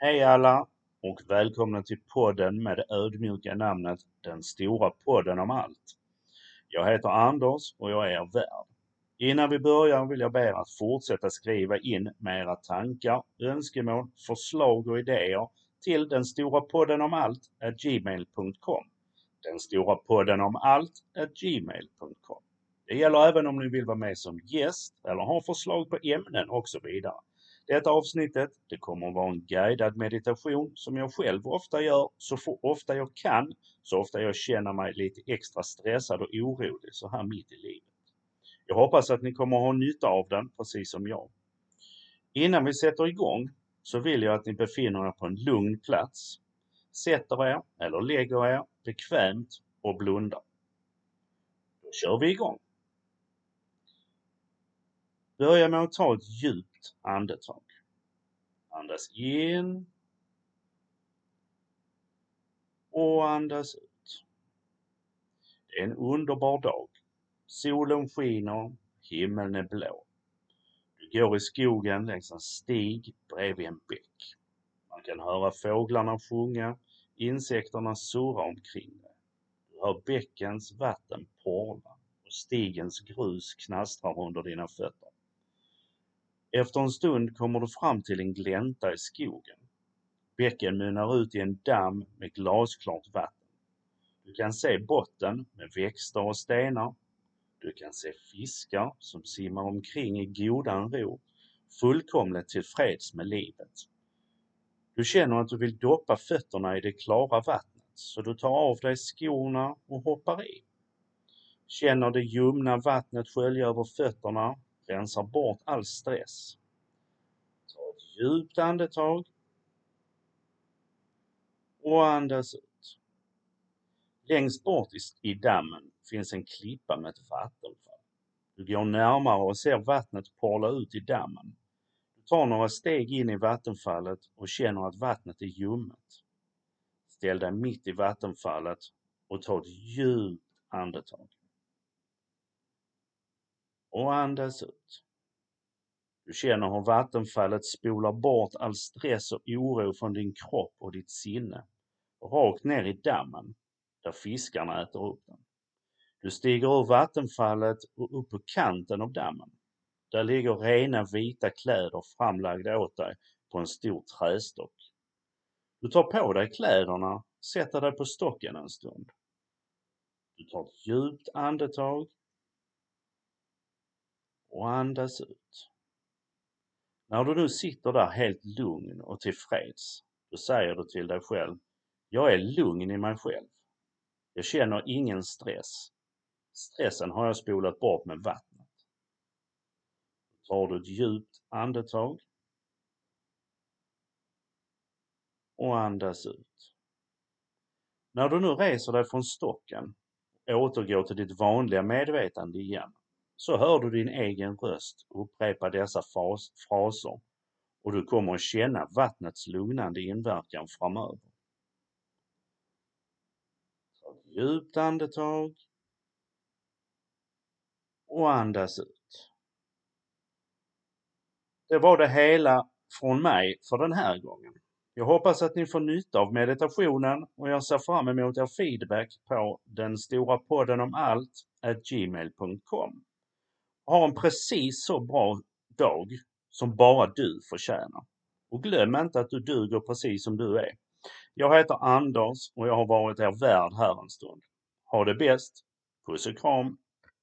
Hej alla och välkomna till podden med det ödmjuka namnet Den stora podden om allt. Jag heter Anders och jag är er värd. Innan vi börjar vill jag be er att fortsätta skriva in med era tankar, önskemål, förslag och idéer till den stora podden om allt gmail.com. Den stora podden om allt gmail.com. Det gäller även om ni vill vara med som gäst eller har förslag på ämnen och så vidare. Detta avsnittet det kommer att vara en guidad meditation som jag själv ofta gör så ofta jag kan, så ofta jag känner mig lite extra stressad och orolig så här mitt i livet. Jag hoppas att ni kommer att ha nytta av den precis som jag. Innan vi sätter igång så vill jag att ni befinner er på en lugn plats, sätter er eller lägger er bekvämt och blundar. Då kör vi igång! Börja med att ta ett djupt andetag. Andas in och andas ut. Det är en underbar dag. Solen skiner, himlen är blå. Du går i skogen längs en stig bredvid en bäck. Man kan höra fåglarna sjunga, insekterna surra omkring dig. Du hör bäckens vatten porla och stigens grus knastrar under dina fötter. Efter en stund kommer du fram till en glänta i skogen. Bäcken mynnar ut i en damm med glasklart vatten. Du kan se botten med växter och stenar. Du kan se fiskar som simmar omkring i godan ro, fullkomligt tillfreds med livet. Du känner att du vill doppa fötterna i det klara vattnet, så du tar av dig skorna och hoppar i. Känner det ljumna vattnet skölja över fötterna rensar bort all stress. Ta ett djupt andetag och andas ut. Längst bort i dammen finns en klippa med ett vattenfall. Du går närmare och ser vattnet porla ut i dammen. Du tar några steg in i vattenfallet och känner att vattnet är ljummet. Ställ dig mitt i vattenfallet och ta ett djupt andetag och andas ut. Du känner hur vattenfallet spolar bort all stress och oro från din kropp och ditt sinne. Rakt ner i dammen, där fiskarna äter upp den. Du stiger ur vattenfallet och upp på kanten av dammen. Där ligger rena vita kläder framlagda åt dig på en stor trästock. Du tar på dig kläderna, sätter dig på stocken en stund. Du tar ett djupt andetag och andas ut. När du nu sitter där helt lugn och tillfreds, då säger du till dig själv, jag är lugn i mig själv. Jag känner ingen stress. Stressen har jag spolat bort med vattnet. Då tar du ett djupt andetag och andas ut. När du nu reser dig från stocken och återgår till ditt vanliga medvetande igen, så hör du din egen röst upprepa dessa fraser och du kommer att känna vattnets lugnande inverkan framöver. Ta ett djupt andetag och andas ut. Det var det hela från mig för den här gången. Jag hoppas att ni får nytta av meditationen och jag ser fram emot er feedback på den stora podden om allt gmail.com. Ha en precis så bra dag som bara du förtjänar. Och glöm inte att du duger precis som du är. Jag heter Anders och jag har varit er värd här en stund. Ha det bäst! Puss och kram!